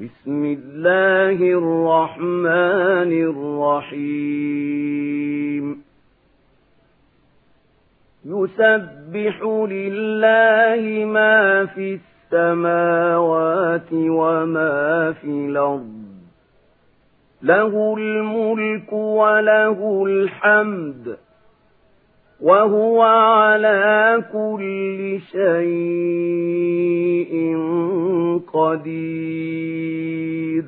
بسم الله الرحمن الرحيم. يسبح لله ما في السماوات وما في الأرض. له الملك وله الحمد. وهو على كل شيء قدير.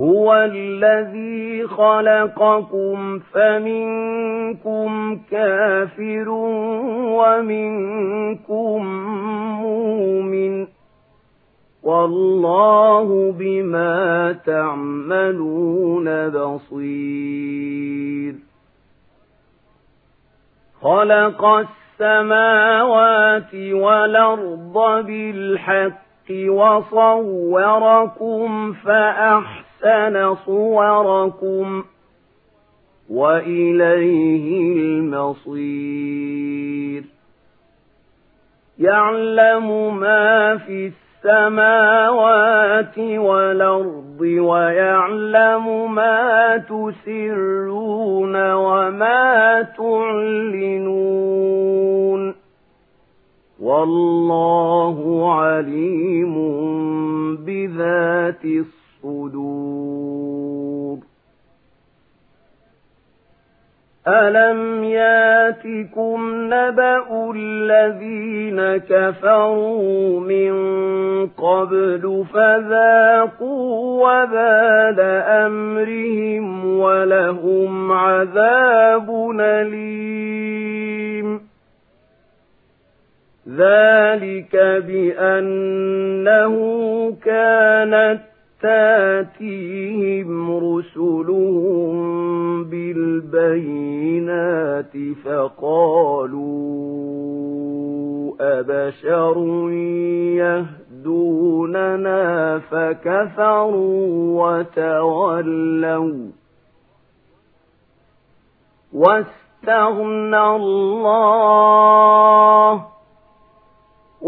هو الذي خلقكم فمنكم كافر ومنكم مؤمن. والله بما تعملون بصير. خلق السماوات والأرض بالحق وصوركم فأحسن صوركم وإليه المصير. يعلم ما في السماوات السماوات والأرض ويعلم ما تسرون وما تعلنون. والله عليم بذات الصدور. ألم ياتكم نبأ الذين كفروا من قبل فذاقوا وبال أمرهم ولهم عذاب أليم ذلك بأنه كانت تاتيهم رسلهم بالبينات فقالوا أبشر يهدوننا فكفروا وتولوا واستغنى الله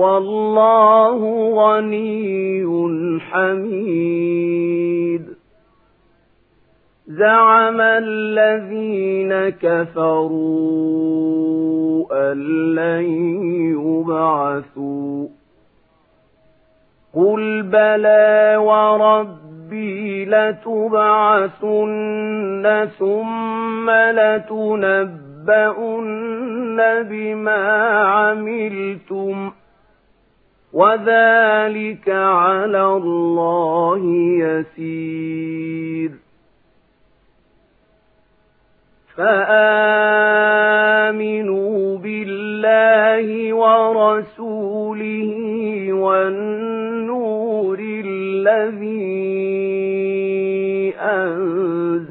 والله غني حميد. زعم الذين كفروا أن لن يبعثوا. قل بلى وربي لتبعثن ثم لتنبؤن بما عملتم. وذلك على الله يسير فآمنوا بالله ورسوله والنور الذي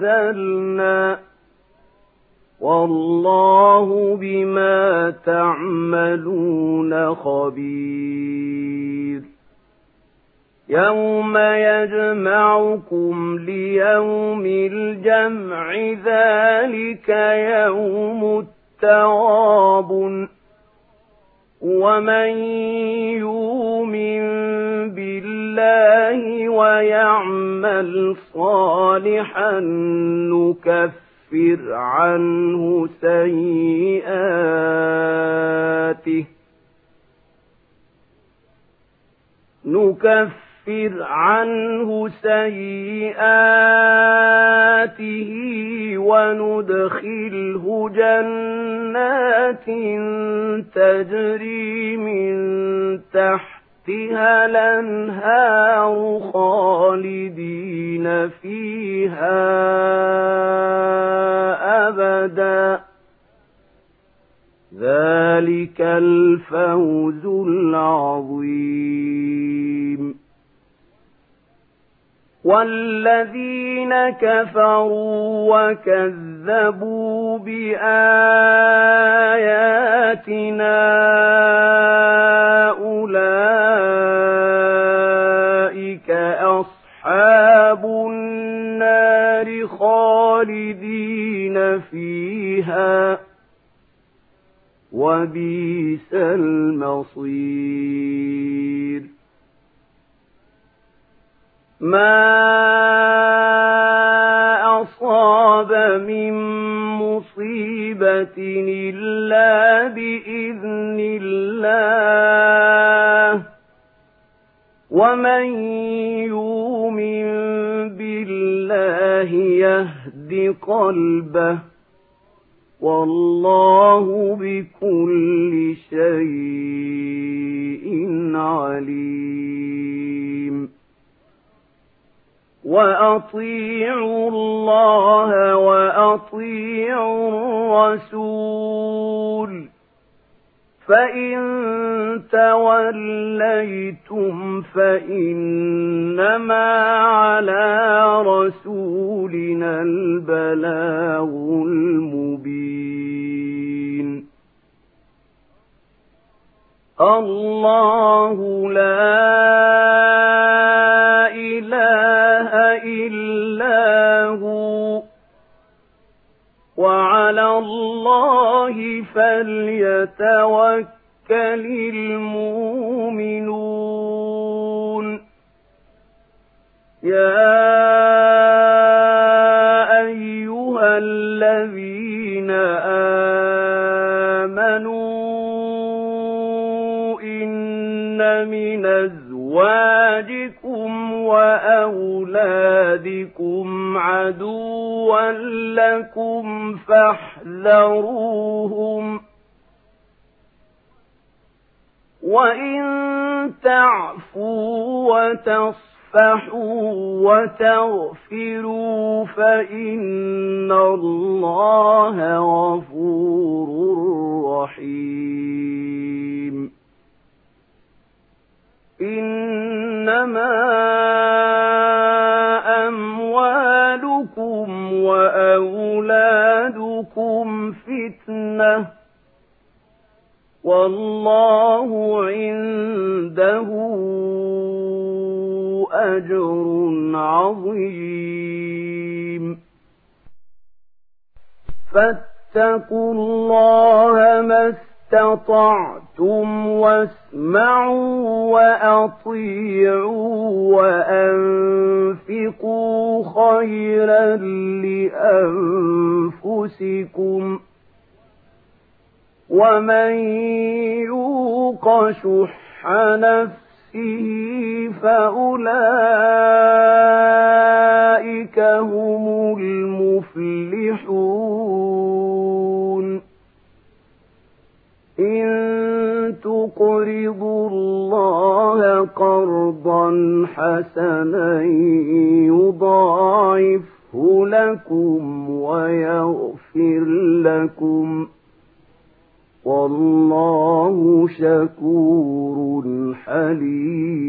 أنزلنا والله بما تعملون خبير. يوم يجمعكم ليوم الجمع ذلك يوم التواب ومن يؤمن بالله ويعمل صالحا نكفر نكفر عنه سيئاته. نكفر عنه سيئاته وندخله جنات تجري من تحت تحتها الأنهار خالدين فيها أبدا. ذلك الفوز العظيم. والذين كفروا وكذبوا بآياتنا أولئك أصحاب النار خالدين فيها وبئس المصير ما أصاب من مصيبة إلا بإذن الله ومن يؤمن بالله يهد قلبه والله بكل شيء عليم وأطيعوا الله وأطيعوا الرسول فإن توليتم فإنما على رسولنا البلاغ المبين الله لا وعلى الله فليتوكل المؤمنون. يا أيها الذين آمنوا إن من أزواجكم وأولادكم عدوا لكم فاحذروهم وإن تعفوا وتصفحوا وتغفروا فإن الله غفور والله عنده أجر عظيم. فاتقوا الله ما استطعتم واسمعوا وأطيعوا وأنفقوا خيرا لأنفسكم. ومن يوق شح نفسه فأولئك هم المفلحون إن تقرضوا الله قرضا حسنا يضاعفه لكم ويغفر لكم ۖ والله شكور حليم